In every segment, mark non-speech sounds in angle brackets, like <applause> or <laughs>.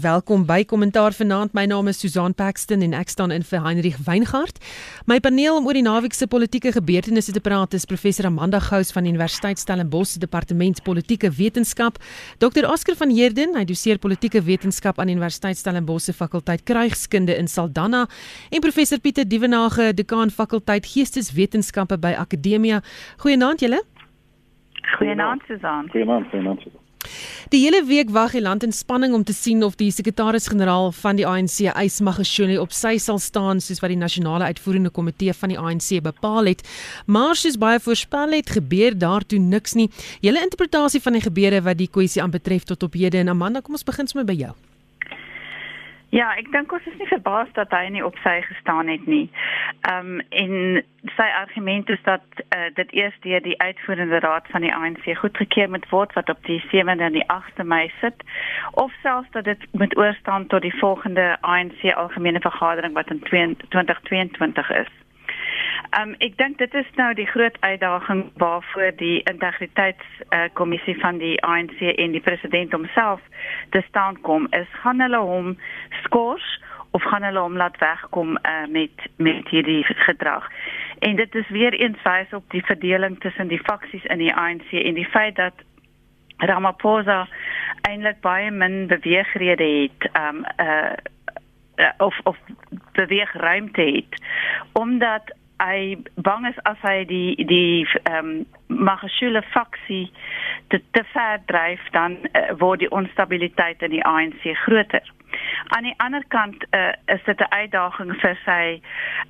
Welkom by Kommentaar vanaand. My naam is Susan Paxton en ek staan in vir Heinrich Weingart. My paneel om oor die naweek se politieke gebeurtenisse te praat is professor Amanda Gous van Universiteit Stellenbosch Departement Politieke Wetenskap, Dr Oscar van Heerden, hy doseer politieke wetenskap aan Universiteit Stellenbosch se fakulteit Krygskunde in Saldanha, en professor Pieter Dievenage, dekaan fakulteit Geesteswetenskappe by Akademia. Goeienaand julle. Goeienaand Susan. Goeienaand, goeienaand. Die hele week wag die land in spanning om te sien of die sekretaris-generaal van die ANC, Ysmagashule, op sy sal staan soos wat die nasionale uitvoerende komitee van die ANC bepaal het. Maar soos baie voorspel het, gebeur daartoe niks nie. Julle interpretasie van die gebeure wat die kwessie aanbetref tot op hede en Amanda, kom ons begin sommer by jou. Ja, ek dink ons is nie verbaas dat hy nie op sy gestaan het nie. Ehm um, en sy argument is dat uh, dit eers deur die uitvoerende raad van die ANC goedgekeur moet word wat op die 7de en die 8de Mei sit of selfs dat dit moet oorstaan tot die volgende ANC algemene vergadering wat in 2022 is. Um, ek dink dit is nou die groot uitdaging waarvoor die integriteitskommissie uh, van die ANC en die president homself te staan kom is gaan hulle hom skors of gaan hulle hom laat wegkom uh, met met hierdie gedrag. En dit is weer eens wys op die verdeling tussen die faksies in die ANC en die feit dat Ramaphosa eintlik baie min beweegrede het um uh of of beweegruimte het omdat hy bang is as hy die die ehm um, Magashule faksie te te ver dryf dan uh, word die onstabiliteit in die ANC groter. Aan die ander kant uh, is dit 'n uitdaging vir sy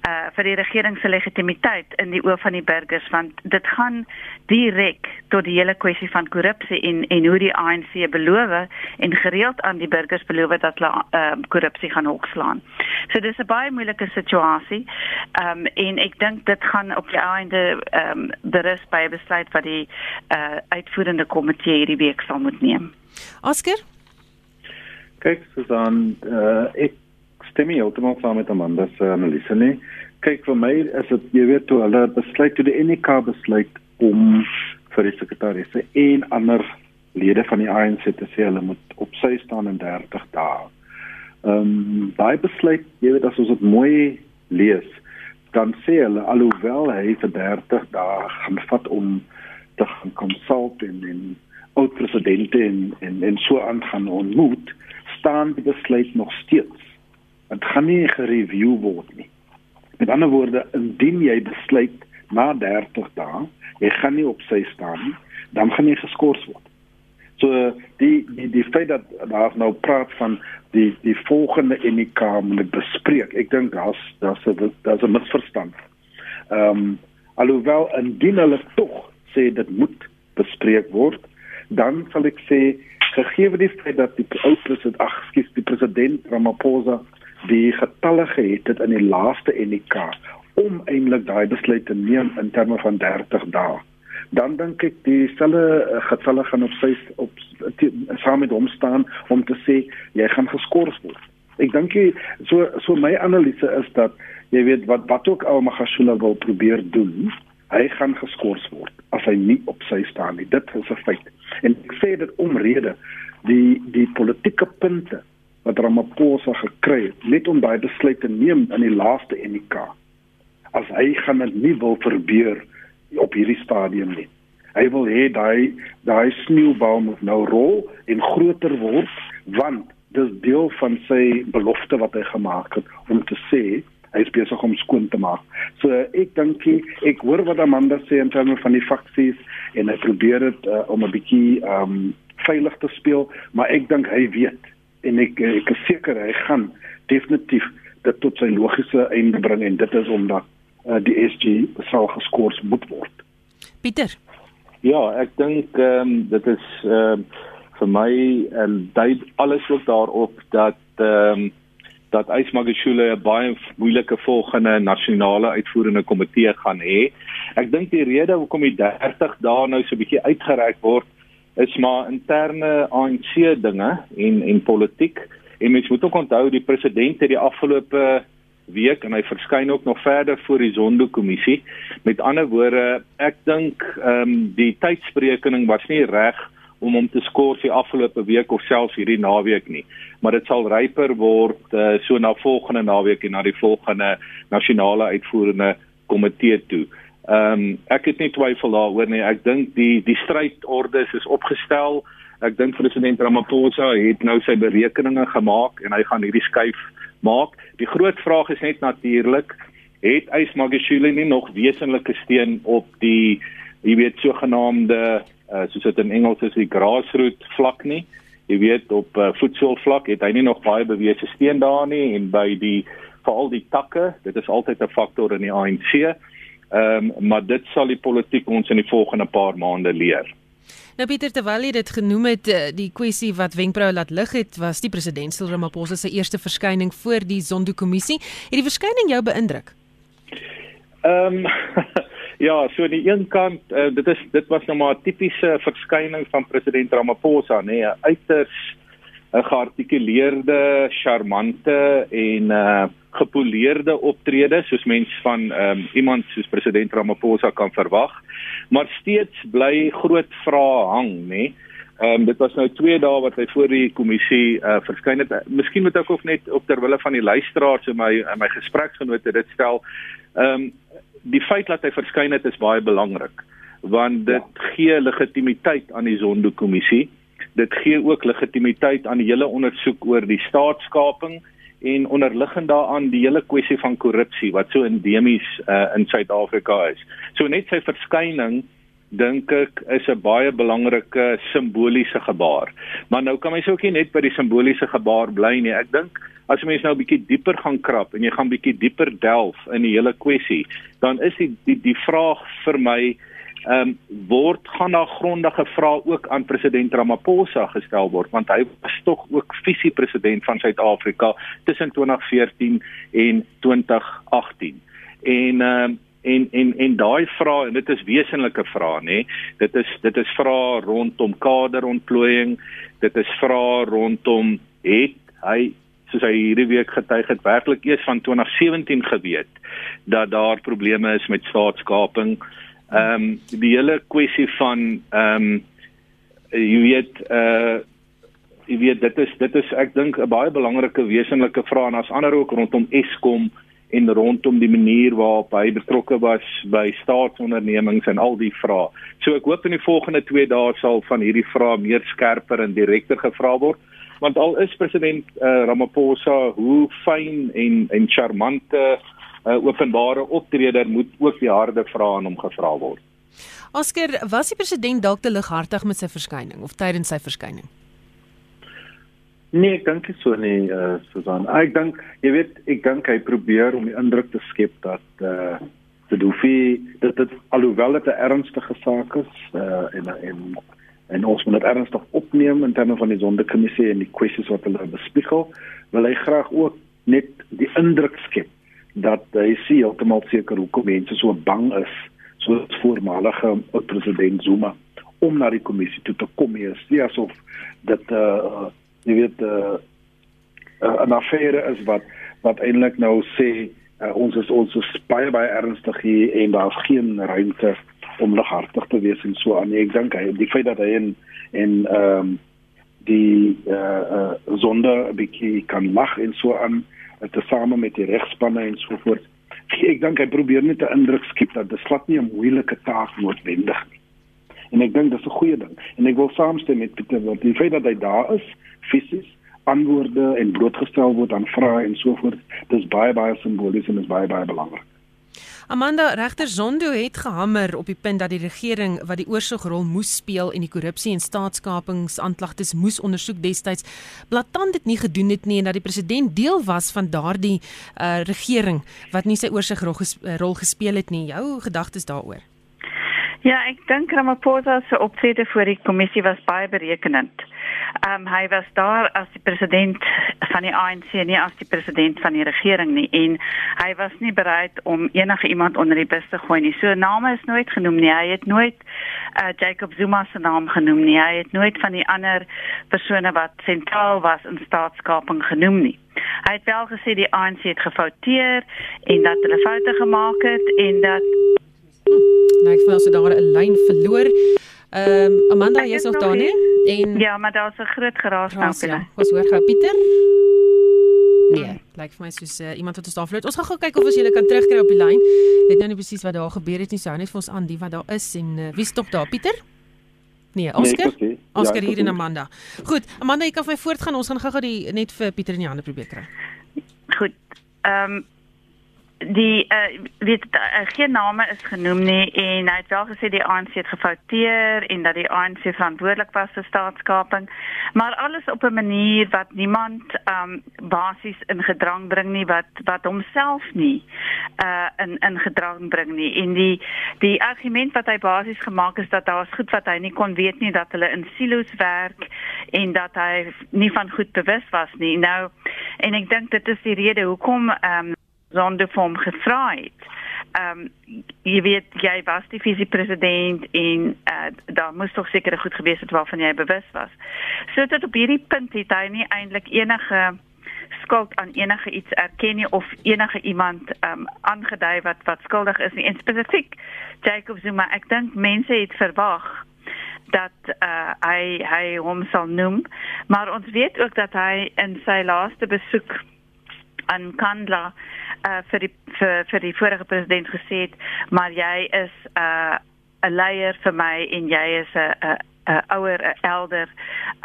uh, vir die regering se legitimiteit in die oë van die burgers want dit gaan direk tot die hele kwessie van korrupsie en en hoe die ANC beloof en gereeld aan die burgers beloof dat hulle uh, korrupsie gaan hoekslaan. So dis 'n baie moeilike situasie. Ehm um, en ek dink dit gaan op die einde ehm um, berus by 'n besluit wat die uh, uitvoerende komitee hierdie week sal moet neem. Oscar Kyk, Susan, uh, ek stem heeltemal saam met Amanda se analise nie. Kyk, vir my is dit jy weet toe hulle besluit toe die NK besluit om vir die sekretaris en ander lede van die ANC te sê hulle moet op sy staan in 30 dae. Ehm um, daai besluit, jy weet as ons dit mooi lees, dan sê hulle alhoewel hy vir 30 dae gaan vat om te gaan konsult en en oud presidente en en en so aangaan ontmoet, staan die besluit nog steeds. Dit gaan nie gereview word nie. Met ander woorde, indien jy besluit na 30 dae, jy gaan nie op sy staan nie, dan gaan jy geskort word. So die die die feit dat daar nou praat van die die volgende NK moet bespreek. Ek dink daar's daar's 'n daar's 'n misverstand. Ehm um, alhoewel indien hulle tog sê dit moet bespreek word, dan sal ek sê gegee die feit dat die ou president ag skiet die president Ramaphosa die getalle gehet het in die laaste NK om eintlik daai besluit te neem in terme van 30 dae dan dink ek dieselfde eh, getalle gaan op sy op saam met hom staan om te sê jy gaan geskort word ek dink so so my analise is dat jy weet wat wat ook al Magashula wil probeer doen hy gaan geskort word as hy nie op sy staan nie. Dit is 'n feit. Sê dit omrede die die politieke punte wat Ramaphosa gekry het net om daai besluit te neem in die laaste NK. As hy gaan dit nie wil verbeur op hierdie stadium nie. Hy wil hê daai daai sneeubal moet nou rol en groter word want dis deel van sy belofte wat hy gemaak het om te sê hy is besig om skoon te maak. So ek dink ek hoor wat Amanda sê in terme van die faksies en hy probeer dit uh, om 'n bietjie um veilig te speel, maar ek dink hy weet en ek ek is seker hy gaan definitief dit tot sy logiese einde bring en dit is omdat uh, die SG sal geskort moet word. Pieter. Ja, ek dink ehm um, dit is ehm um, vir my en um, dui alles ook daarop dat ehm um, dat Ysmagashule 'n baie moeilike volgende nasionale uitvoerende komitee gaan hê. Ek dink die rede hoekom die 30 dae nou so 'n bietjie uitgereik word is maar interne ANC dinge en en politiek. En mens moet ook onthou die president het die afgelope week en hy verskyn ook nog verder voor die Zondo-kommissie. Met ander woorde, ek dink ehm um, die tydsberekening was nie reg om hom te skors die afgelope week of selfs hierdie naweek nie. Maar dit sal ryper word uh, so na volgende naweek en na die volgende nasionale uitvoerende komitee toe. Ehm um, ek het nie twyfel daaroor nie. Ek dink die die strydordes is opgestel. Ek dink president Ramaphosa het nou sy berekeninge gemaak en hy gaan hierdie skuif maak. Die groot vraag is net natuurlik, het Ys Magashule nie nog wesenlike steun op die jy weet sogenaamde uh, soos dit in Engels is die grassroot vlak nie. Jy weet op uh, voetsoolvlak het hy nie nog baie bewese steun daar nie en by die veral die takke, dit is altyd 'n faktor in die ANC. Ehm um, maar dit sal die politiek ons in die volgende paar maande leer. Nou Pieter terwyl jy dit genoem het eh, die kwessie wat wenkbroue laat lig het was die president Cyril Ramaphosa se eerste verskyning voor die Zondo-kommissie. Het die verskyning jou beïndruk? Ehm um, <laughs> Ja, so aan die een kant, uh, dit is dit was nou maar 'n tipiese verskyning van president Ramaphosa, nê, nee, 'n uiters 'n geartikuleerde, charmante en uh gepoleerde optrede soos mens van um, iemand soos president Ramaphosa kan verwag, maar steeds bly groot vrae hang, nê. Nee. Ehm um, dit was nou 2 dae wat hy voor die kommissie uh verskyn het. Miskien moet ek ook net op terwille van die luisteraars en my my gespreksgenote dit stel. Ehm um, die feit dat hy verskyn het is baie belangrik want dit ja. gee legitimiteit aan die Zondo-kommissie. Dit gee ook legitimiteit aan die hele ondersoek oor die staatskaping en onderliggend daaraan die hele kwessie van korrupsie wat so endemies uh, in Suid-Afrika is. So net sy verskyning dink ek is 'n baie belangrike simboliese gebaar. Maar nou kan mens ook nie net by die simboliese gebaar bly nie. Ek dink as mens nou 'n bietjie dieper gaan krap en jy gaan bietjie dieper delf in die hele kwessie, dan is die die, die vraag vir my ehm um, word gaan daar grondige vrae ook aan president Ramaphosa gestel word want hy was tog ook visie president van Suid-Afrika tussen 2014 en 2018. En ehm um, en en en daai vrae en dit is wesenlike vrae nê dit is dit is vrae rondom kaderontplooiing dit is vrae rondom het hy soos hy hierdie week getuig het werklik eers van 2017 geweet dat daar probleme is met staatskaping. Ehm um, die hele kwessie van ehm um, jy weet uh jy weet dit is dit is ek dink 'n baie belangrike wesenlike vraag en as ander ook rondom Eskom en rondom die manier waarop hy betrokke was by staatsondernemings en al die vrae. So ek hoop in die volgende 2 dae sal van hierdie vrae meer skerper en direkter gevra word want al is president uh, Ramaphosa hoe fyn en en charmante uh, openbare optreder moet ook die harde vrae aan hom gevra word. Oscar, was die president dalk te lighartig met sy verskyning of tydens sy verskyning? Nee, ek dink so nie, uh, Susan. Ek dink, jy weet, ek dink hy probeer om die indruk te skep dat eh uh, nie dat dit alhoewel dit 'n ernstige saak is uh, en en en ons moet dit ernstig opneem in terme van die sondekommissie en die kwessies wat hulle bespiegel, wil hy graag ook net die indruk skep dat hy sien heeltemal seker hoekom mense so bang is soos voormalige president Zuma om na die kommissie toe te kom hier asof dit uh jy weet uh, uh 'n affære is wat wat eintlik nou sê uh, ons is ons is baie baie ernstig hier en daar's geen ruimte om lighartig te wees en so aan. Ek dink hy die feit dat hy in en ehm um, die eh uh, uh, sonde 'n bietjie kan lag en so aan te same met die regspanne en so voort. Ek dink hy probeer net 'n indruk skep dat dit glad nie 'n moeilike taak noodwendig nie. En ek dink dis 'n goeie ding. En ek wil saamstem met Pieter wat die feit dat hy daar is, fisies antwoorde en blootgestel word aan vrae en so voort, dis baie baie simbolies en is baie baie belangrik. Amanda regter Zondo het gehamer op die punt dat die regering wat die oorsigrol moes speel en die korrupsie en staatskapingsaanklagtes moes ondersoek destyds blaatant dit nie gedoen het nie en dat die president deel was van daardie uh, regering wat nie sy oorsigrol ges rol gespeel het nie. Jou gedagtes daaroor? Ja, ek dink Ramaphosa se optrede voor die kommissie was baie berekenend. Ehm um, hy was daar as die president van die ANC nie as die president van die regering nie en hy was nie bereid om enige iemand onder die bus te gooi nie. So name is nooit genoem nie. Hy het nooit uh, Jacob Zuma se naam genoem nie. Hy het nooit van die ander persone wat sentraal was in staatskaping genoem nie. Hy het wel gesê die ANC het gefouteer en dat hulle foute gemaak het en dat hm, Nou ek voel as daar 'n lyn verloor. Ehm um, Amanda, jy's nog daar nie? En Ja, maar daar's 'n groot geraas nou. Ja. Ons hoor gou Pieter. Nee, lyk vir my soos uh, iemand wat ons daar vloot. Ons gaan gou kyk of ons julle kan terugkry op die lyn. Weet nou nie presies wat daar gebeur het nie. Sou net vir ons aan die wat daar is en uh, wie stop daar? Pieter? Nee, Oscar. Nee. Oscar Ja, hier en. Amanda. Goed, Amanda, jy kan vir my voortgaan. Ons gaan gou-gou die net vir Pieter in die hande probeer kry. Goed. Ehm um, die uh, weet uh, geen name is genoem nie en hy het wel gesê die ANC het gefouteer en dat die ANC verantwoordelik was vir staatskaping maar alles op 'n manier wat niemand um, basies in gedrang bring nie wat wat homself nie uh in in gedrang bring nie. En die die argument wat hy basies gemaak is dat daar's goed wat hy nie kon weet nie dat hulle in silo's werk en dat hy nie van goed bewus was nie. Nou en ek dink dit is die rede hoekom um, Zondo vir hom gevra het. Ehm um, jy weet jy was die visiepresident en uh, daar moes tog seker goed gewees het waarvan jy bewus was. So tot op hierdie punt het hy nie eintlik enige skuld aan enige iets erken nie of enige iemand ehm um, aangedui wat wat skuldig is nie. En spesifiek Jacob Zuma, ek dink mense het verwag dat uh, hy hy hom sal noem, maar ons weet ook dat hy in sy laaste besoek aan Kandla uh vir die vir vir die vorige president gesê het maar jy is 'n uh, 'n leier vir my en jy is 'n 'n 'n ouer 'n elder.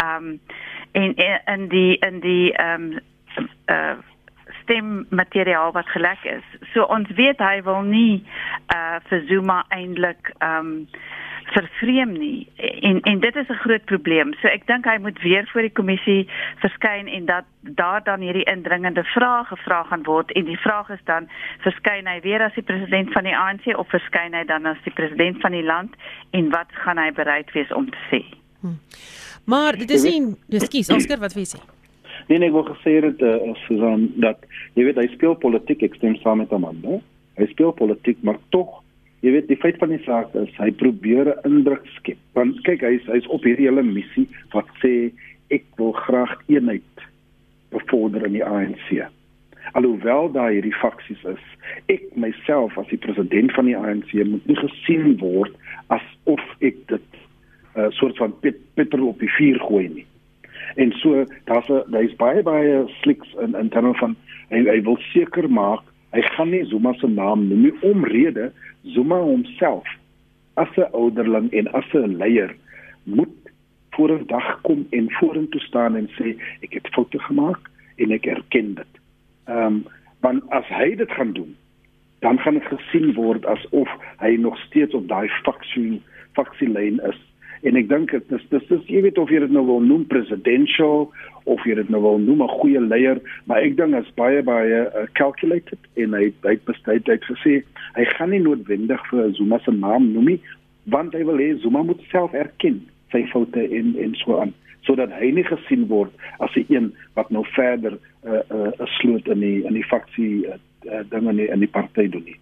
Um en in die in die um uh stemmateriaal wat gelek is. So ons weet hy wil nie uh vir Zuma eintlik um vervreem nie en en dit is 'n groot probleem. So ek dink hy moet weer voor die kommissie verskyn en dat daar dan hierdie indringende vrae gevra gaan word en die vraag is dan verskyn hy weer as die president van die ANC of verskyn hy dan as die president van die land en wat gaan hy bereid wees om te sê? Maar dit is nie, ekskuus, Oscar, wat wil jy sê? Nee nee, ek wil gesê het uh, Susan dat jy weet hy speel politiek, ek stem saam met Amanda. Hy speel politiek, maar tog jy weet die feit van die saak is hy probeer 'n indruk skep. Want kyk hy's hy's op hierdie hele missie wat sê ek wil graag eenheid bevorder in die ANC. Alhoewel daar hierdie faksies is, ek myself as die president van die ANC moet nie gesien word asof ek dit 'n uh, soort van pet, petrol op die vuur gooi nie. En so daar's 'n daar's baie baie sliks in in terme van hy, hy wil seker maak hy gaan nie Zuma se naam noem nie omrede Zuma homself as 'n ouderling en as 'n leier moet voor 'n dag kom en vorentoe staan en sê ek het foute gemaak en ek erken dit. Ehm um, want as hy dit gaan doen dan gaan dit gesien word asof hy nog steeds op daai faksie faksielyn is en ek dink dit is dis is jy weet of jy dit nou wil noem presidential of jy dit nou wil noem 'n goeie leier maar ek dink is baie baie uh, calculated. En hy hy besluit hy het gesê hy gaan nie noodwendig vir Zuma se naam noem nie want hy wil hê Zuma moet self erken sy foute en en so aan sodat hy nie gesien word as 'n een wat nou verder 'n uh, 'n uh, 'n sloot in die in die faksie uh, uh, dinge in die, in die party doen nie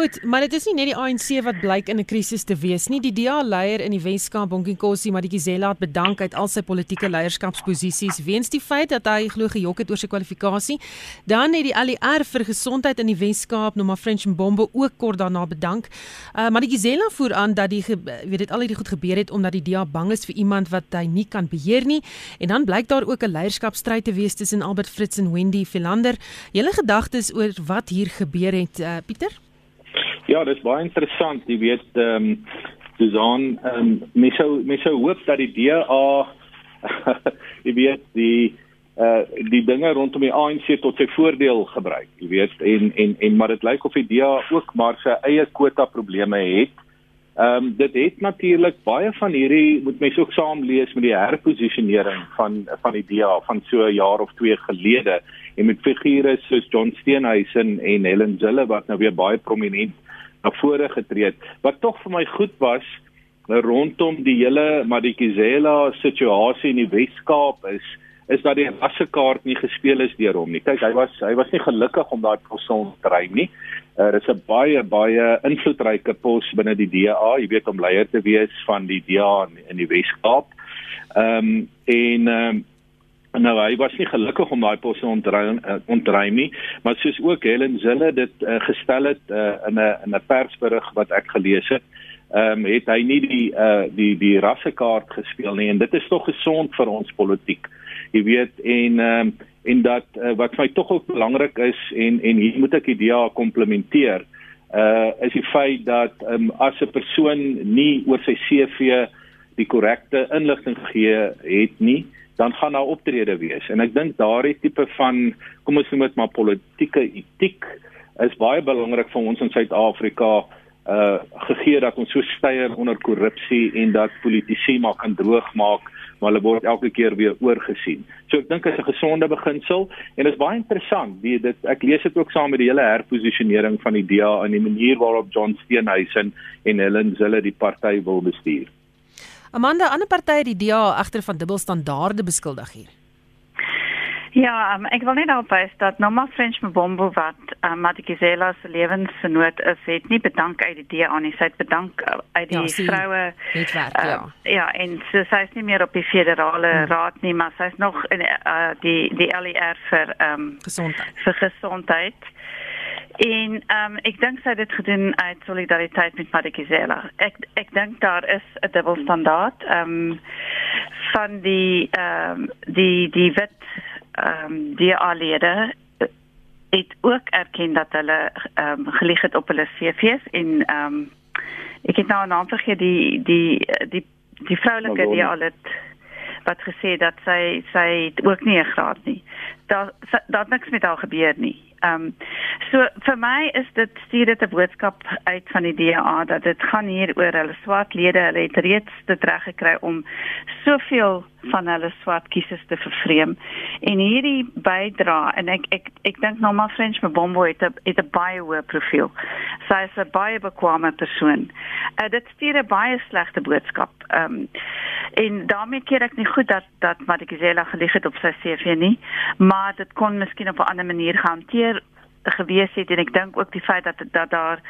Goed, maar dit is nie net die ANC wat blyk in 'n krisis te wees nie. Die DA leier in die Weskaap, die Gizela het bedank uit al sy politieke leierskapsposisies weens die feit dat hy glo gejok het oor sy kwalifikasie. Dan het die ALR vir gesondheid in die Weskaap, Noma French Mbombo ook kort daarna bedank. Uh, Gizela voer aan dat die weet dit al hierdie goed gebeur het omdat die DA bang is vir iemand wat hy nie kan beheer nie. En dan blyk daar ook 'n leierskapstryd te wees tussen Albert Fritz en Wendy Philander. Julle gedagtes oor wat hier gebeur het, uh, Pieter? Ja, dis baie interessant. Jy weet, ehm um, Susan, ehm um, mens sou mens sou hoop dat die DA <laughs> jy weet die uh die dinge rondom die ANC tot sy voordeel gebruik, jy weet, en en en maar dit lyk of die DA ook maar sy eie kwota probleme het. Ehm um, dit het natuurlik baie van hierdie moet mense ook saam lees met die herposisionering van van die DA van so 'n jaar of twee gelede en met figure soos John Steenhuisen en Helen Zille wat nou weer baie prominent na vore getree het. Wat tog vir my goed was rondom die hele Madikizela situasie in die Wes-Kaap is is dat die rassekaart nie gespeel is deur hom nie. Kyk, hy was hy was nie gelukkig om daai pos te kry nie. Uh, dit is 'n baie baie invloedryke pos binne die DA, jy weet om leier te wees van die DA in die Wes-Kaap. Ehm um, en ehm um, Nou hy was nie gelukkig om daai pos te ontruim uh, ontruim nie, maar soos ook Helen Zille dit uh, gestel het uh, in 'n in 'n persberig wat ek gelees het, ehm um, het hy nie die uh die die rassekaart gespeel nie en dit is tog gesond vir ons politiek. Jy weet en ehm um, en dat uh, wat vir my tog ook belangrik is en en hier moet ek die DA komplementeer uh is die feit dat um, as 'n persoon nie oor sy CV die korrekte inligting gegee het nie dan gaan daar optrede wees en ek dink daardie tipe van kom ons noem dit maar politieke etiek is baie belangrik vir ons in Suid-Afrika uh gegee dat ons so steier onder korrupsie en dat politici maar kan droogmaak maar hulle word elke keer weer oorgesien. So ek dink dit is 'n gesonde beginsel en dit is baie interessant. Die dit ek lees dit ook saam met die hele herposisionering van die DA en die manier waarop John Steenhuisen en Helen Zille die party wil bestuur. Amanda, ander partye die DA agter van dubbelstandaarde beskuldig hier. Ja, um, ek wil net opwys dat Norma French Mbombo wat um, Madikizela se lewensgenoot is, het nie bedank uit die DA nie, sy het bedank uh, uit die ja, vroue netwerk, uh, ja. Ja, en so, sy is nie meer op die federale hmm. raad nie, maar sy is nog in uh, die die LER vir ehm um, gesondheid. vir gesondheid. En ehm um, ek dink sy het dit gedoen uit solidariteit met Madikizela. Ek ek dink daar is 'n dubbelstandaard ehm um, van die ehm um, die die wet ehm um, die alede het ook erken dat hulle ehm um, gelieg het op hulle CV's en ehm um, ek het nou 'n naam vergeet die die die die vroulike die al het wat gesê dat sy sy ook nie 'n graad nie. Daar daar niks met haar gebeur nie. Ehm um, so vir my is dit stuur dit 'n boodskap uit van die DA dat dit gaan hier oor hulle swart lede, hulle het reeds dit reg gekry om soveel van hulle swart kiesers te vervreem. En hierdie bydra en ek ek ek dink nou maar French Mbombo het 'n het 'n baie hoë profiel. Sy is 'n baie bekwame persoon. Uh, dit stuur 'n baie slegte boodskap. Ehm um, en daarmee keer ek nie goed dat dat Madikizela gelieg het op sy CV nie, maar dit kon miskien op 'n ander manier gehanteer gewees het en ek dink ook die feit dat dat daar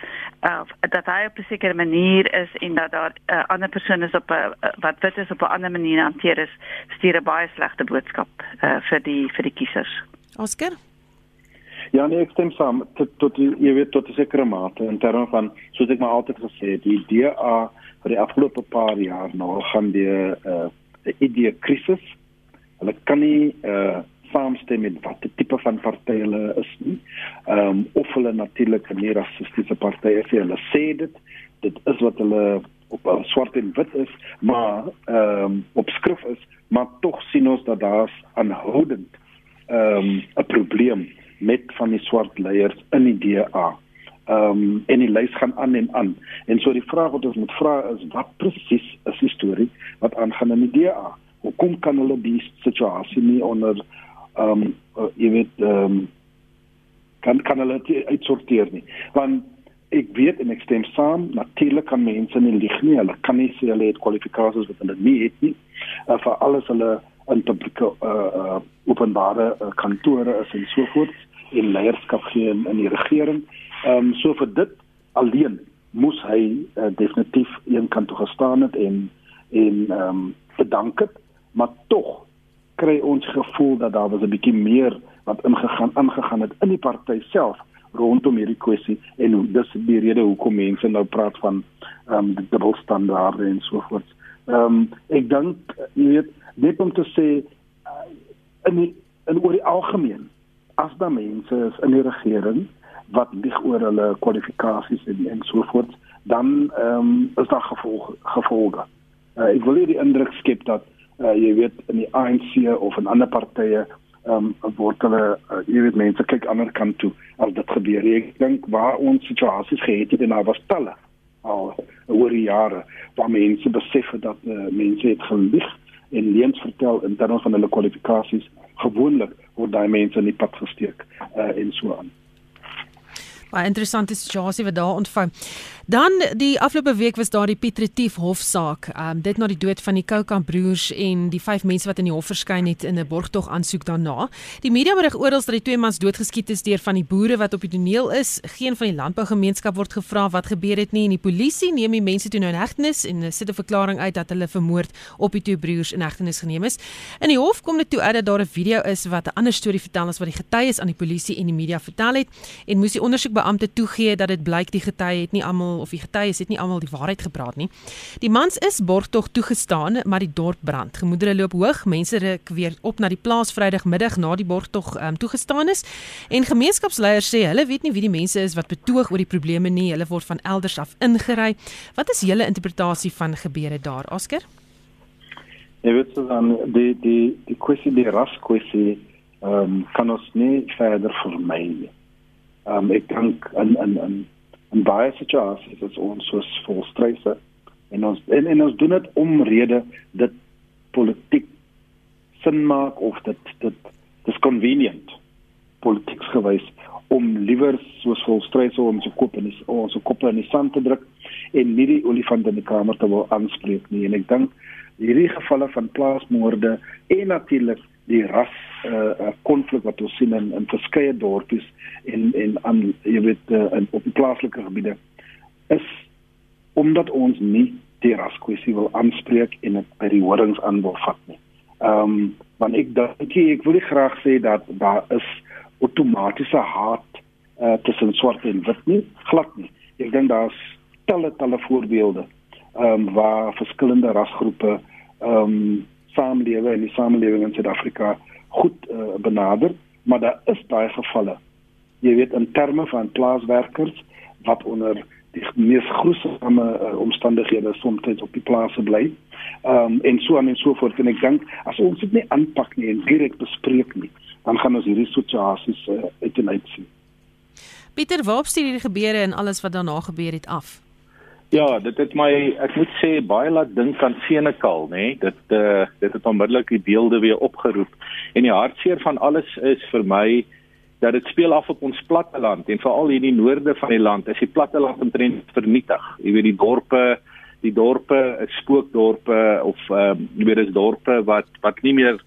uh, dat hy op 'n sekere manier is en dat daar 'n uh, ander persoon is op 'n uh, wat wit is op 'n ander manier hanteer is stuur 'n baie slegte boodskap uh, vir die vir die kiesers. Oscar Ja, nee, ek stem saam tot tot jy weet tot 'n sekere mate in terme van soos ek maar altyd gesê het, die DA vir die afgelope paar jaar nou gaan die 'n uh, idee krisis. Hulle kan nie uh saamstem met watter tipe van party hulle is nie. Ehm um, of hulle natuurlik 'n meer rassistiese party is, hulle sê dit, dit is wat hulle op uh, swart en wit is, maar ehm um, op skrif is, maar tog sien ons dat daar's aanhoudend ehm um, 'n probleem met van die swart leiers in die DA. Ehm um, en die lys gaan aan en aan. En so die vraag wat ons moet vra is wat presies is die storie wat aangaan in die DA? Hoekom kan hulle die situasie nie onder ehm um, uh, jy weet ehm um, kan kan hulle uitsorteer nie. Want ek weet en ek stem saam natuurlik kan mense nie lieg nie. Hulle kan nie sê hulle het kwalifikasies wat hulle nie het nie. Uh, vir alles hulle in publieke uh, uh, openbare uh, kantore is en so voort en leierskap gee in, in die regering. Ehm um, so vir dit alleen moes hy uh, definitief een kant toe gestaan het en en ehm um, bedank het. Maar tog kry ons gevoel dat daar was 'n bietjie meer wat ingegaan aangegaan het in die party self rondom hierdie kwessie en dis die rede hoekom mense nou praat van ehm um, die dubbelstandaarde en so voort. Ehm um, ek dink jy weet net om te sê uh, in die, in oor die algemeen as daar mense is in die regering wat lieg oor hulle kwalifikasies en en so voort dan ehm um, is daar gevolge gevolge. Uh, ek wil nie die indruk skep dat uh, jy weet in die ANC of in ander partye ehm um, word hulle uh, jy weet mense kyk ander kant toe as dit gebeur. Ek dink waar ons situasies gehad het en daar was talle al oor jare waar mense besef het dat uh, mense het gelieg en leuns vertel in terme van hulle kwalifikasies. Gewoonlik word daai mense in die pad gesteek uh, en so aan. 'n Interessante situasie wat daar ontvou. Dan die afgelope week was daar die Piet Retief hofsaak. Ehm um, dit na die dood van die Koukamp broers en die vyf mense wat in die hof verskyn het in 'n borgtog aansoek daarna. Die media berig oral dat die twee mans doodgeskiet is deur van die boere wat op die toneel is. Geen van die landbougemeenskap word gevra wat gebeur het nie en die polisie neem die mense toe nou in hegtenis en sit 'n verklaring uit dat hulle vermoord op die twee broers in hegtenis geneem is. In die hof kom dit toe uit dat daar 'n video is wat 'n ander storie vertel as wat die getuies aan die polisie en die media vertel het en moes die ondersoek beampte toegee dat dit blyk die getuie het nie almal of die getuies het nie almal die waarheid gepraat nie. Die mans is borgtog toegestaan, maar die dorp brand. Gemoedere loop hoog. Mense ruk weer op na die plaas Vrydagmiddag na die borgtog um, toegestaan is. En gemeenskapsleiers sê hulle weet nie wie die mense is wat betoog oor die probleme nie. Hulle word van elders af ingery. Wat is julle interpretasie van gebeure daar, Oscar? Jy weet so dan die die die kwessie die ras kwessie ehm um, kan ons nie verder vermy nie. Ehm um, ek dink in in in in baie situasies is ons soos volstryse en ons en, en ons doen dit omrede dit politiek sin maak of dit dit dis convenient politiek gewys om liewer soos volstryse om se kop in die, ons kop in die sand te druk en nie die olifant in die kamer te wil aanspreek nie. En ek dink hierdie gevalle van plaasmoorde en natuurlik die ras uh konflik uh, wat ons sien in in verskeie dorpies en en aan jy weet uh, in op die plaaslike gebiede is omdat ons nie die raskwessie wil aanspreek en dit by die horings aan wil vat nie. Ehm um, want ek dink ek wil graag sê dat daar is outomatiese haat uh tussen swart en wit nie glad nie. Ek dink daar's talle talle voorbeelde ehm um, waar verskillende rasgroepe ehm um, samelewing en die samelewing in Suid-Afrika goed uh, benader, maar daar is baie gevalle. Jy weet in terme van plaaswerkers wat onder die mees gruisame uh, omstandighede soms op die plase bly. Ehm um, en so aan en so voort en ek dink as ons dit nie aanpak nie en direk bespreek nie, dan gaan ons hierdie situasies uh, uit en uit sien. Pieter, waar stuur hierdie gebeure en alles wat daarna gebeur het af? Ja, dit het my ek moet sê baie laat dink aan Senekal, nê? Nee? Dit uh dit het onmiddellik die beelde weer opgeroep. En die hartseer van alles is vir my dat dit speel af op ons platteland en veral hier in die noorde van die land. Is die platteland omtrent vernietig. Jy weet die dorpe, die dorpe, spookdorpe of ehm uh, jy weet dis dorpe wat wat nie meer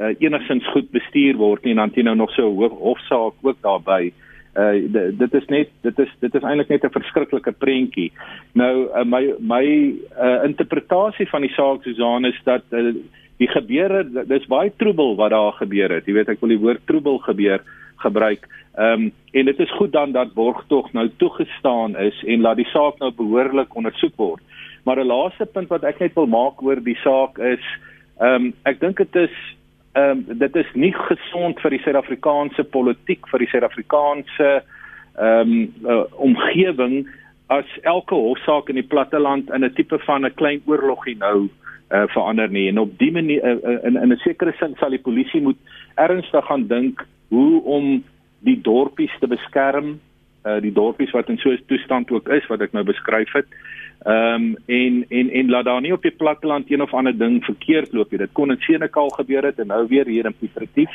uh, enigstens goed bestuur word nie en dan jy nou nog so 'n hofsaak ook daarbey uh dit is net dit is dit is eintlik net 'n verskriklike prentjie. Nou uh, my my uh, interpretasie van die saak Susan is dat uh, die gebeure dis baie troebel wat daar gebeur het. Jy weet ek wil die woord troebel gebeur gebruik. Ehm um, en dit is goed dan dat borgtog nou toegestaan is en laat die saak nou behoorlik ondersoek word. Maar 'n laaste punt wat ek net wil maak oor die saak is ehm um, ek dink dit is ehm um, dit is nie gesond vir die Suid-Afrikaanse politiek vir die Suid-Afrikaanse ehm um, uh, omgewing as elke hofsaak in die platteland in 'n tipe van 'n klein oorlogie nou uh, verander nie. En op die manier uh, uh, in in 'n sekere sin sal die polisie moet ernstig gaan dink hoe om die dorpies te beskerm uh, die dorpies wat in so 'n toestand ook is wat ek nou beskryf het Ehm um, en en en laat daar nie op die platteland een of ander ding verkeerd loop nie. Dit kon in Senekal gebeur het en nou weer hier in Pietretief.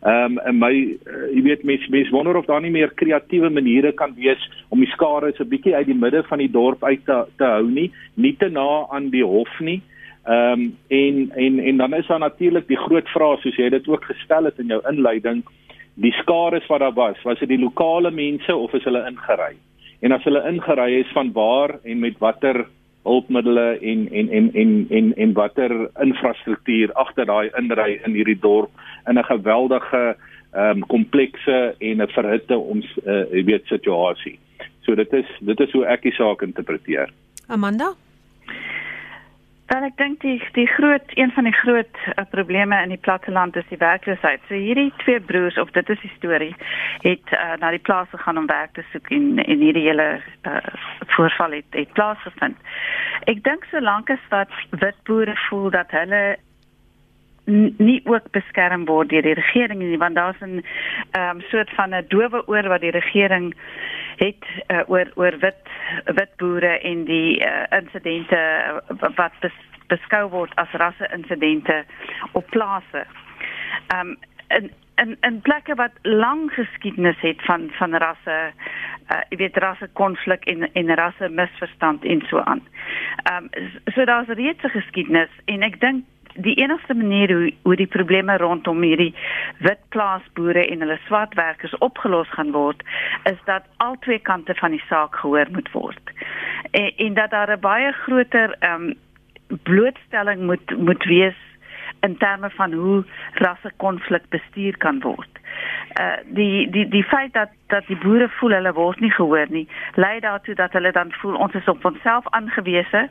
Ehm um, en my uh, jy weet mense mense wonder of daar nie meer kreatiewe maniere kan wees om die skare so 'n bietjie uit die midde van die dorp uit te te hou nie, nie te na aan die hof nie. Ehm um, en en en dan is daar natuurlik die groot vraag soos jy dit ook gestel het in jou inleiding, die skare wat daar was, was dit die lokale mense of is hulle ingery? En as hulle ingery is van waar en met watter hulpmiddels en en en en en en watter infrastruktuur agter daai inry in hierdie dorp in 'n geweldige ehm um, komplekse en 'n verhitte ons uh, weet situasie. So dit is dit is hoe ek die saak interpreteer. Amanda Wel ek dink die die groot een van die groot uh, probleme in die platteland is die werkloosheid. So hierdie twee broers of dit is die storie het uh, na die plaas gegaan om werk te soek en en hierdie hele uh, voorval het het plaasgevind. Ek dink solank as wat wit boere voel dat hulle nie ook beskerm word deur die regering nie want daar's 'n um, soort van 'n dowe oor wat die regering het uh, oor oor wit wit boere en die uh, insidente uh, wat bes, beskou word as rasse insidente op plase. Ehm um, in in in plekke wat lang geskiedenis het van van rasse uh jy weet rasse konflik en en rasse misverstand en so aan. Ehm um, so daar's reeds 'n geskiedenis en ek dink die enigste manier hoe hoe die probleme rondom hierdie wit plaasboere en hulle swartwerkers opgelos gaan word is dat al twee kante van die saak gehoor moet word. En, en dat daar 'n baie groter ehm um, blootstelling moet moet wees in terme van hoe rassekonflik bestuur kan word. Uh die die die feit dat dat die boere voel hulle word nie gehoor nie, lei daartoe dat hulle dan voel ons is op onsself aangewese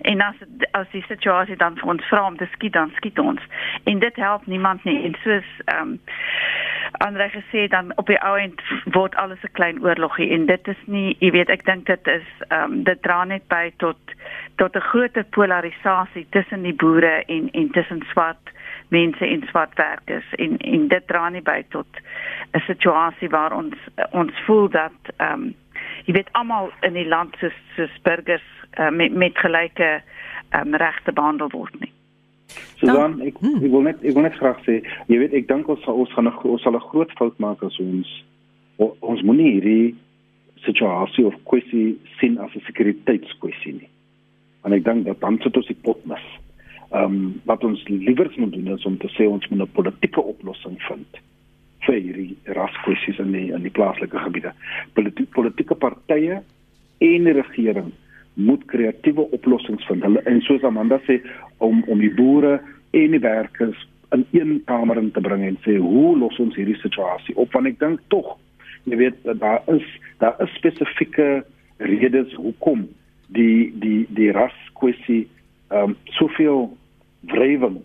en as as die situasie dan vir ons vra om te skiet dan skiet ons. En dit help niemand nie. En soos ehm um, ander gesê dan op die ou end word alles 'n klein oorlogie en dit is nie, jy weet, ek dink dit is ehm um, dit dra net by tot tot 'n groter polarisasie tussen die boere en en tussen swart mense en swart werkers en en dit dra nie by tot 'n situasie waar ons ons voel dat ehm um, jy weet almal in die land soos soos burgers uh, met met gelyke um, regte behandel word nie. Susan, ek hmm. ek wil net ek wil net graag sê, jy weet ek dink ons sal ons gaan ons sal 'n groot fout maak as ons ons moenie hierdie situasie of kwessie sien as 'n sekuriteitskwessie nie. En ek dink dat dan sit ons die pot mis. Ehm um, wat ons liewer moet doen is om te sê ons moet 'n politieke oplossing vind vir hierdie raskwessies in die in die plaaslike gebiede. Politiek, politieke partye en die regering moet kreatiewe oplossings vind. Hulle en soos Amanda sê om om die boere en die werkers in een kamer in te bring en sê hoe los ons hierdie situasie op want ek dink tog jy weet daar is daar is spesifieke redes hoekom die die die ras kwessie ehm um, soveel wrywing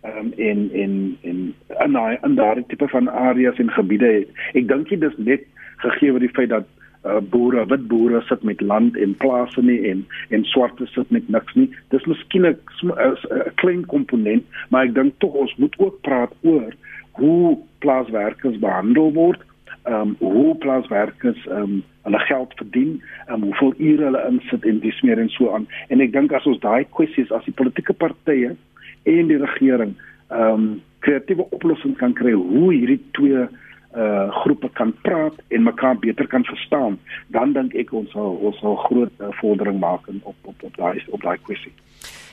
ehm um, in in in in in daardie tipe van areas en gebiede het. Ek dink dit is net gegee word die feit dat uh, boere, wit boere sit met land en plase nie en en swarte sit met niks nie. Dis miskien 'n klein komponent, maar ek dink tog ons moet ook praat oor hoe plaaswerkers behandel word. Ehm um, hoe plaaswerkers ehm um, hulle geld verdien, ehm um, hoeveel ure hulle insit en dis meer en so aan. En ek dink as ons daai kwessies as die politieke partye en die regering ehm um, kreatiewe oplossings kan kry hoe hierdie twee uh groepe kan praat en mekaar beter kan verstaan, dan dink ek ons sal ons sal groot uh, vordering maak op op op daai op daai kwessie.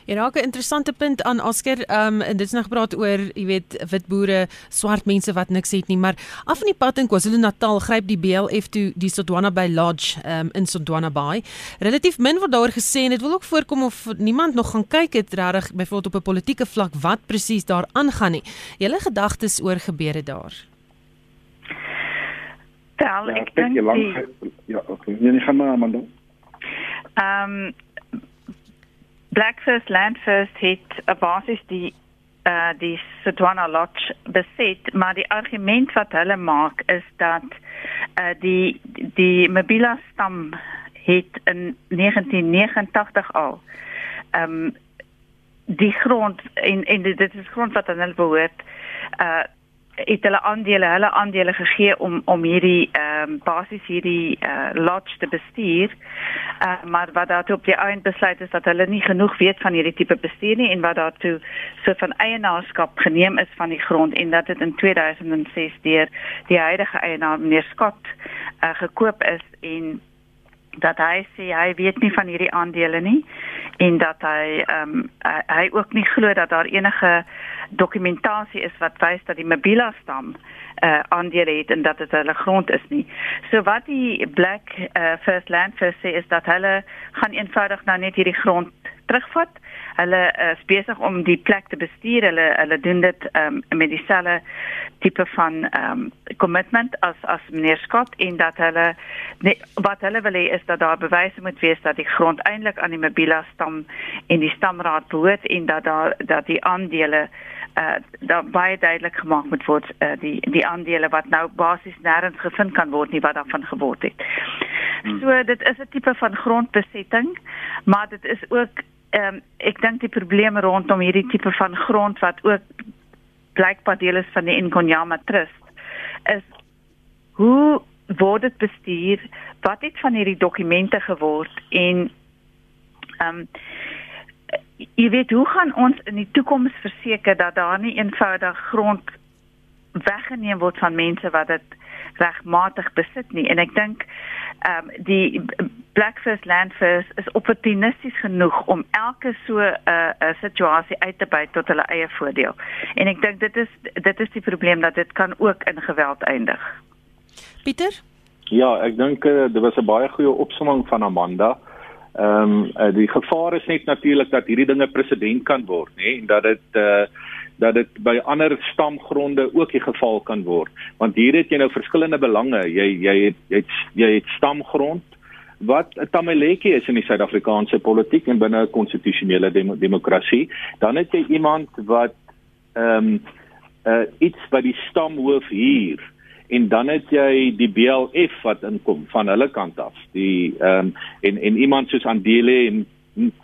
Ja, raak 'n interessante punt aan Oscar. Ehm um, en dit is nog gepraat oor, jy weet, wit boere, swart mense wat niks het nie, maar af in die pad in KwaZulu-Natal gryp die BLF toe die Sodwana Bay Lodge ehm um, in Sodwana Bay. Relatief min word daar gesê en dit wil ook voorkom of niemand nog gaan kyk het regtig byvoorbeeld op 'n politieke vlak wat presies daar aangaan nie. Julle gedagtes oor gebeure daar? Wel, ja, ek dink die Ja, okay. Nee, gaan maar Amanda. Ehm um, Blackfirst Landfirst het 'n basis die uh die Setswana Lodge besit, maar die argument wat hulle maak is dat uh die die Mabila stam het in 1989 al ehm um, die grond en en dit is grond wat aan hulle behoort uh het hulle aandele, hulle aandele gegee om om hierdie ehm um, basies hierdie uh, lodge te bestuur. Uh, maar wat daartoe op die eind besluit is dat hulle nie genoeg weet van hierdie tipe bestuur nie en wat daartoe so van eienaarskap geneem is van die grond en dat dit in 2006 deur die huidige eienaar meneer Scott uh, gekoop is en dat hy sê hy weet nie van hierdie aandele nie en dat hy ehm um, hy ook nie glo dat daar enige dokumentasie is wat wys dat die Mabila stam uh aandele het en dat dit hulle grond is nie. So wat die Black uh, First Land sê is dat hulle gaan eenvoudig nou net hierdie grond terugvat. Hulle is besig om die plek te bestuur. Hulle hulle doen dit um, met dieselfde tipe van ehm um, commitment as as meneer Scott en dat hulle nee, wat hulle wil hê is dat daar bewyse moet wees dat die grond eintlik aan die Mabila stam en die stamraad behoort en dat daar dat die aandele uh daar baie duidelik gemaak moet word uh, die die aandele wat nou basies nêrens gevind kan word nie wat daarvan geword het. Hmm. So dit is 'n tipe van grondbesetting, maar dit is ook ehm um, ek dink die probleme rondom hierdie tipe van grond wat ook blykbaar deel is van die Nkonyama Trust is hoe word dit bestuur? Wat het van hierdie dokumente geword en ehm um, jy weet hoe gaan ons in die toekoms verseker dat daar nie eenvoudig grond weggeneem word van mense wat dit regmatig besit nie en ek dink ehm um, die Blackfirst Landfirst is opportunisties genoeg om elke so 'n uh, 'n situasie uit te byt tot hulle eie voordeel. En ek dink dit is dit is die probleem dat dit kan ook in geweld eindig. Pieter? Ja, ek dink uh, dit was 'n baie goeie opsomming van Amanda. Ehm um, uh, die gevaar is net natuurlik dat hierdie dinge presedent kan word, nê, en dat dit uh dat dit by ander stamgronde ook die geval kan word want hier het jy nou verskillende belange jy jy het jy het, jy het stamgrond wat 'n tameleke is in die Suid-Afrikaanse politiek en binne 'n konstitusionele dem demokrasie dan het jy iemand wat ehm um, uh, iets by die stamhoof hier en dan het jy die BLF wat inkom van hulle kant af die ehm um, en en iemand soos Andile en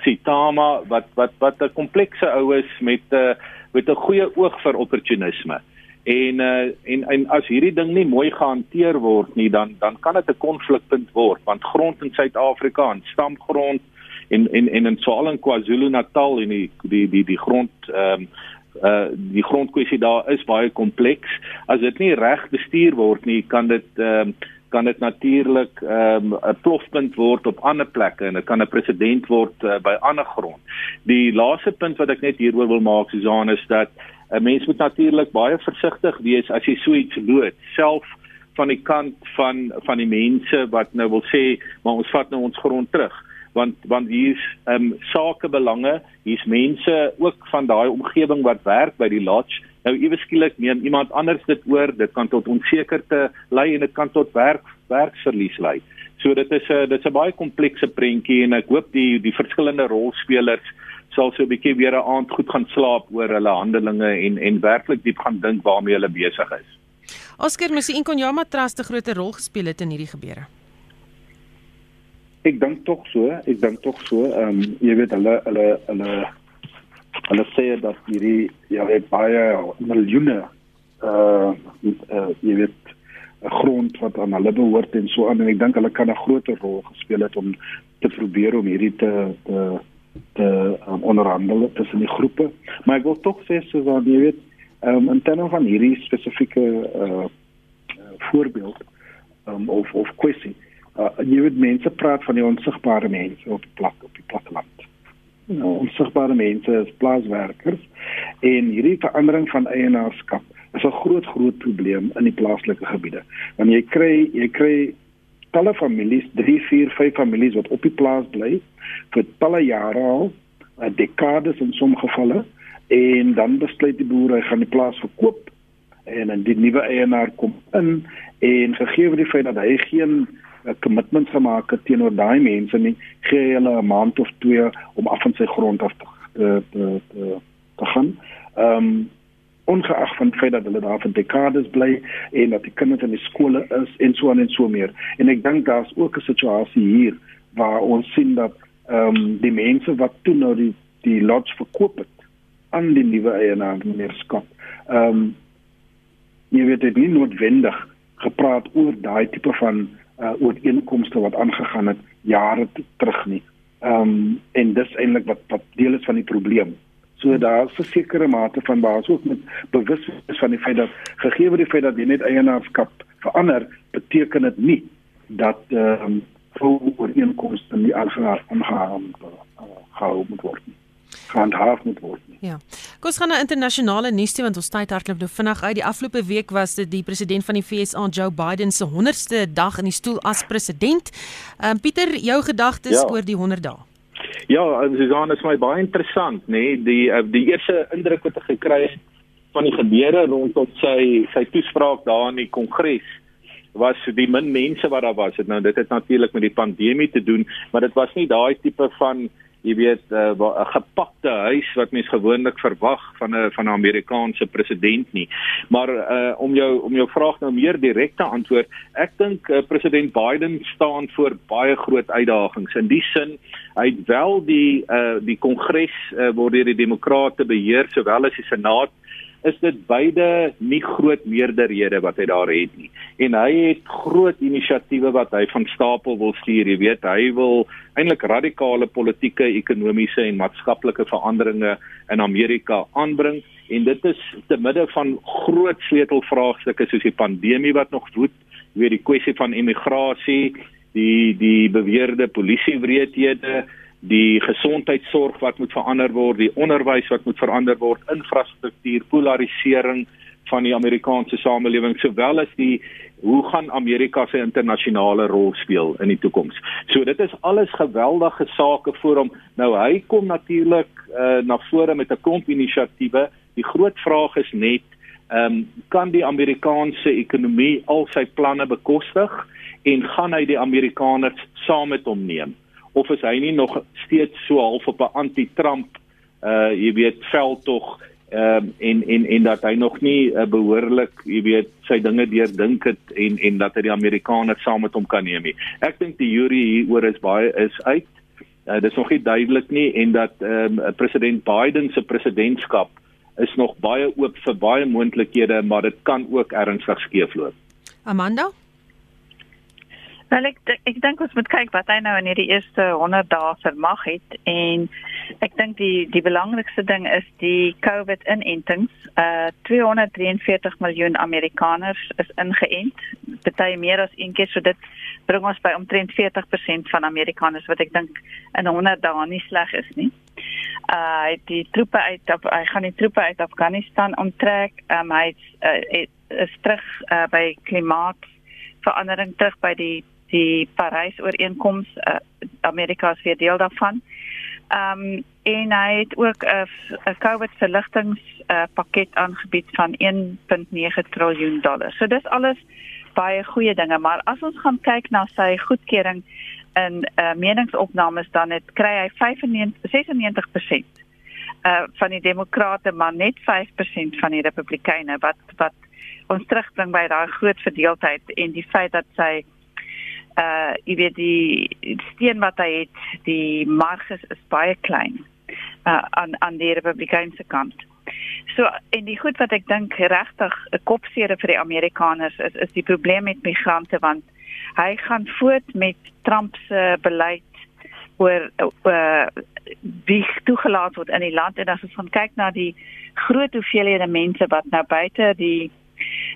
Sitama wat wat wat 'n komplekse ou is met 'n uh, met 'n goeie oog vir opportunisme. En uh en en as hierdie ding nie mooi gehanteer word nie, dan dan kan dit 'n konflikpunt word want grond in Suid-Afrika en stamgrond en en en in Swal en KwaZulu-Natal en die die die die grond ehm um, uh die grondkwessie daar is baie kompleks. As dit nie reg bestuur word nie, kan dit ehm um, kan dit natuurlik ehm, 'n um, plofpunt word op ander plekke en dit kan 'n presedent word uh, by ander grond. Die laaste punt wat ek net hieroor wil maak Susan is dat 'n mens moet natuurlik baie versigtig wees as jy so iets lood self van die kant van van die mense wat nou wil sê maar ons vat nou ons grond terug. Want want hier's ehm um, sakebelange, hier's mense ook van daai omgewing wat werk by die lodge. Nou ewe skielik neem iemand anders dit oor dit kan tot onsekerte lei en dit kan tot werk werksverlies lei. So dit is 'n dit is 'n baie komplekse prentjie en ek hoop die die verskillende rolspelers sal so 'n bietjie weer 'n aand goed gaan slaap oor hulle handelinge en en werklik diep gaan dink waarmee hulle besig is. Oscar Musi Inkonyama Trust 'n groot rol gespeel het in hierdie gebeure. Ek dink tog so, ek dink tog so. Ehm um, jy weet hulle hulle hulle hulle sê dat hierdie ja weet baie miljoene uh, uh jy weet grond wat aan hulle behoort en so aan. En ek dink hulle kan 'n groot rol gespeel het om te probeer om hierdie te te te um, onderhandel tussen die groepe maar ek wil tog sê so dat jy weet um, in terme van hierdie spesifieke uh voorbeeld um, of of kwessie uh, jy weet mense praat van die onsigbare mense op die plek op die platteland nou, onsigbare mense is plaaswerkers en hierdie verandering van eienaarskap is 'n groot groot probleem in die plaaslike gebiede. Want jy kry jy kry talle families, 3, 4, 5 families wat op die plaas bly vir talle jare al, dekades in sommige gevalle en dan besluit die boer hy gaan die plaas verkoop en dan die nuwe eienaar kom in en gegee word die feit dat hy geen 'n kommitment gemaak het teenoor daai mense nie, gee hulle 'n maand of twee om af van sy grond af te te te, te gaan. Ehm um, ongeag van feit dat hulle daar vir dekades bly en dat die kinders in die skole is en so aan en so meer. En ek dink daar's ook 'n situasie hier waar ons sien dat ehm um, die mense wat toe nou die die lodge verkoop het aan die nuwe eienaar meneer Scott. Ehm um, jy weet dit nie noodwendig gepraat oor daai tipe van uh, ooreenkomste wat aangegaan het jare terug nie. Ehm um, en dis eintlik wat wat deel is van die probleem. So daar's 'n sekere mate van basis ook met bewustheid van die feit dat gegee word die feit dat jy net eienaarskap verander, beteken dit nie dat ehm um, ooreenkomste nie aangegaan aangegaan uh, gehou moet word nie gehandhaaf moet word nie. Ja. Kom ons gaan na internasionale nuus toe want ons tyd hardloop nou vinnig uit. Die afgelope week was dit die president van die VSA, Joe Biden se 100ste dag in die stoel as president. Ehm um, Pieter, jou gedagtes ja. oor die 100 dae? Ja, Susan, is my baie interessant, nê, nee? die uh, die eerste indruk wat ek gekry het van die gebeure rondom sy sy toespraak daar in die kongres was die min mense wat daar was. Dit nou dit het natuurlik met die pandemie te doen, maar dit was nie daai tipe van jy weet eh, 'n uh, gepakte huis wat mens gewoonlik verwag van 'n van 'n Amerikaanse president nie. Maar uh, om jou om jou vraag nou meer direk te antwoord, ek dink uh, president Biden staan voor baie groot uitdagings. In die sin, hy het wel die uh, die kongres uh, word deur die demokrate beheer sowel as die senaat is dit beide nie groot meerderhede wat hy daar het nie. En hy het groot inisiatiewe wat hy van stapel wil stuur, jy weet, hy wil eintlik radikale politieke, ekonomiese en maatskaplike veranderinge in Amerika aanbring en dit is te midde van groot sleutelvraagstukke soos die pandemie wat nog woed, weet die kwessie van immigrasie, die die beweerde polisiewreedhede die gesondheidsorg wat moet verander word, die onderwys wat moet verander word, infrastruktuur, polarisering van die Amerikaanse samelewing sowel as die hoe gaan Amerika se internasionale rol speel in die toekoms. So dit is alles geweldige sake vir hom. Nou hy kom natuurlik uh, na vore met 'n klomp inisiatiewe. Die groot vraag is net ehm um, kan die Amerikaanse ekonomie al sy planne bekostig en gaan hy die Amerikaners saam met hom neem of is hy nie nog steeds so half op 'n anti-Trump uh jy weet veldtog ehm um, en en en dat hy nog nie uh, behoorlik jy weet sy dinge deurdink het en en dat hy die Amerikaners saam met hom kan neem nie. Ek dink die jury hieroor is baie is uit. Uh, dit is nog nie duidelik nie en dat ehm um, president Biden se presidentskap is nog baie oop vir baie moontlikhede, maar dit kan ook ernstig skeefloop. Amanda? Wel ek ek dink ons moet kyk wat hy nou in hierdie eerste 100 dae vermag het en ek dink die die belangrikste ding is die COVID inentings. Uh 243 miljoen Amerikaners is ingeënt. Party meer as een keer so dit bring ons by omtrent 40% van Amerikaners wat ek dink in 100 dae nie sleg is nie. Uh die troepe uit hy gaan die troepe uit Afghanistan onttrek. Um hy uh, is terug uh, by klimaatverandering terug by die die Parys ooreenkoms uh, Amerika is weer deel daarvan. Ehm um, en hy het ook 'n 'n COVID verligtings uh, pakket aangebied van 1.9 trilljoen dollar. So dis alles baie goeie dinge, maar as ons gaan kyk na sy goedkeuring in uh, meningsopnames dan het kry hy 95 96% uh van die demokrate maar net 5% van die republikeine wat wat ons terugbring by daai groot verdeeldheid en die feit dat sy uh jy weet die steen wat hy het, die marges is baie klein uh aan aan die Republikeinse kant. So en die goed wat ek dink regtig 'n kopseer vir die Amerikaners is is die probleem met migrante want hy gaan voort met Trump se beleid oor uh wie toegelaat word in die land en as ons gaan kyk na die groot hoeveelhede mense wat nou buite die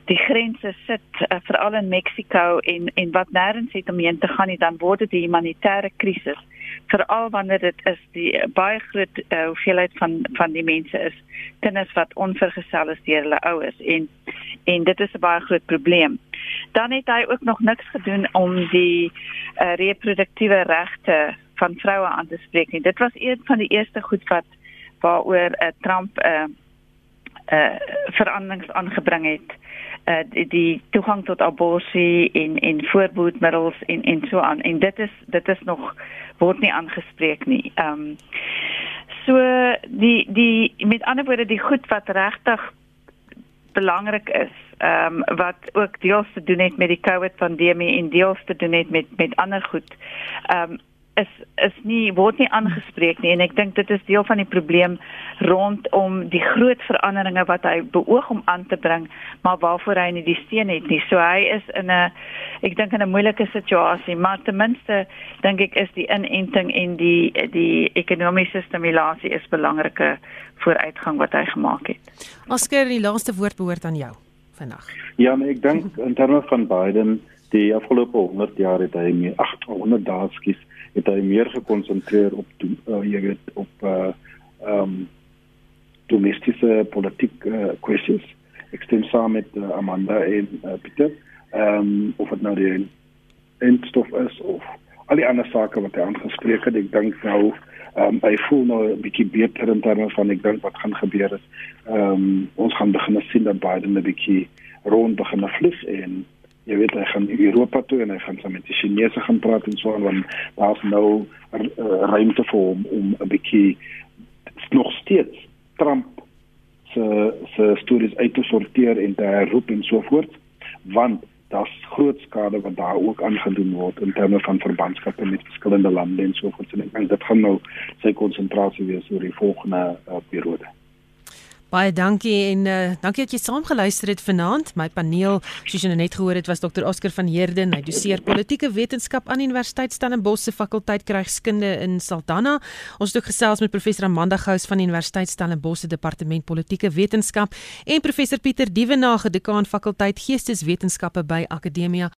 die grense sit uh, veral in Mexiko en en wat nêrens het om heen te gaan nie dan word dit 'n humanitêre krisis. Veral wanneer dit is die uh, baie groot uh, hoeveelheid van van die mense is kinders wat onvergesel is deur hulle ouers en en dit is 'n baie groot probleem. Dan het hy ook nog niks gedoen om die uh, reproduktiewe regte van vroue aan te spreek nie. Dit was een van die eerste goed wat waaroor uh, Trump uh, uh veranderings aangebring het uh die, die toegang tot abortus en en voorbehoedmiddels en en so aan en dit is dit is nog word nie aangespreek nie. Ehm um, so die die met ander woorde die goed wat regtig belangrik is ehm um, wat ook deels te doen het met die COVID pandemie en deels te doen het met met ander goed. Ehm um, is is nie word nie aangespreek nie en ek dink dit is deel van die probleem rondom die groot veranderinge wat hy beoog om aan te bring maar waarvoor hy nie die steun het nie. So hy is in 'n ek dink in 'n moeilike situasie, maar ten minste dink ek is die inenting en die die ekonomiese stimulasie is belangrike vooruitgang wat hy gemaak het. Oscar, die laaste woord behoort aan jou vandag. Ja, maar ek dink in terme van Biden die afgelope 100 jaar het hy meer 800 dae skies het hy meer gekonsentreer op uh, jy weet op uh um, domestiese politiek uh, kwessies. Ek stem saam met uh, Amanda en uh, Pieter. Ehm um, of dit nou die instof is of al die ander sake wat hy aangespreek het, ek dink nou ehm um, hy voel nou 'n bietjie beter in terme van ek dink wat gaan gebeur is. Ehm um, ons gaan begin sien dat Biden 'n bietjie rond begin vlieg en jy weet hy gaan Europa toe en hy gaan saam met die Chinese gaan praat en so aan want daar's nou uh, ruimte vir hom om 'n bietjie nog steeds Trump se se stories uit te sorteer en te herroep en so voort want daar's groot skade wat daar ook aangedoen word in terme van verbandskappe met verskillende lande en so voort. En dit gaan nou sy konsentrasie wees oor die volgende uh, periode Baie dankie en uh, dankie dat jy saam geluister het vanaand. My paneel, soos jy nou net gehoor het, was Dr. Oscar van Heerden. Hy doseer politieke wetenskap aan Universiteit Stellenbosch se fakulteit krygskunde in Saldanha. Ons het ook gesels met professor Amanda Gous van Universiteit Stellenbosch se departement politieke wetenskap en professor Pieter Dievenage, dekaan fakulteit geesteswetenskappe by Akademia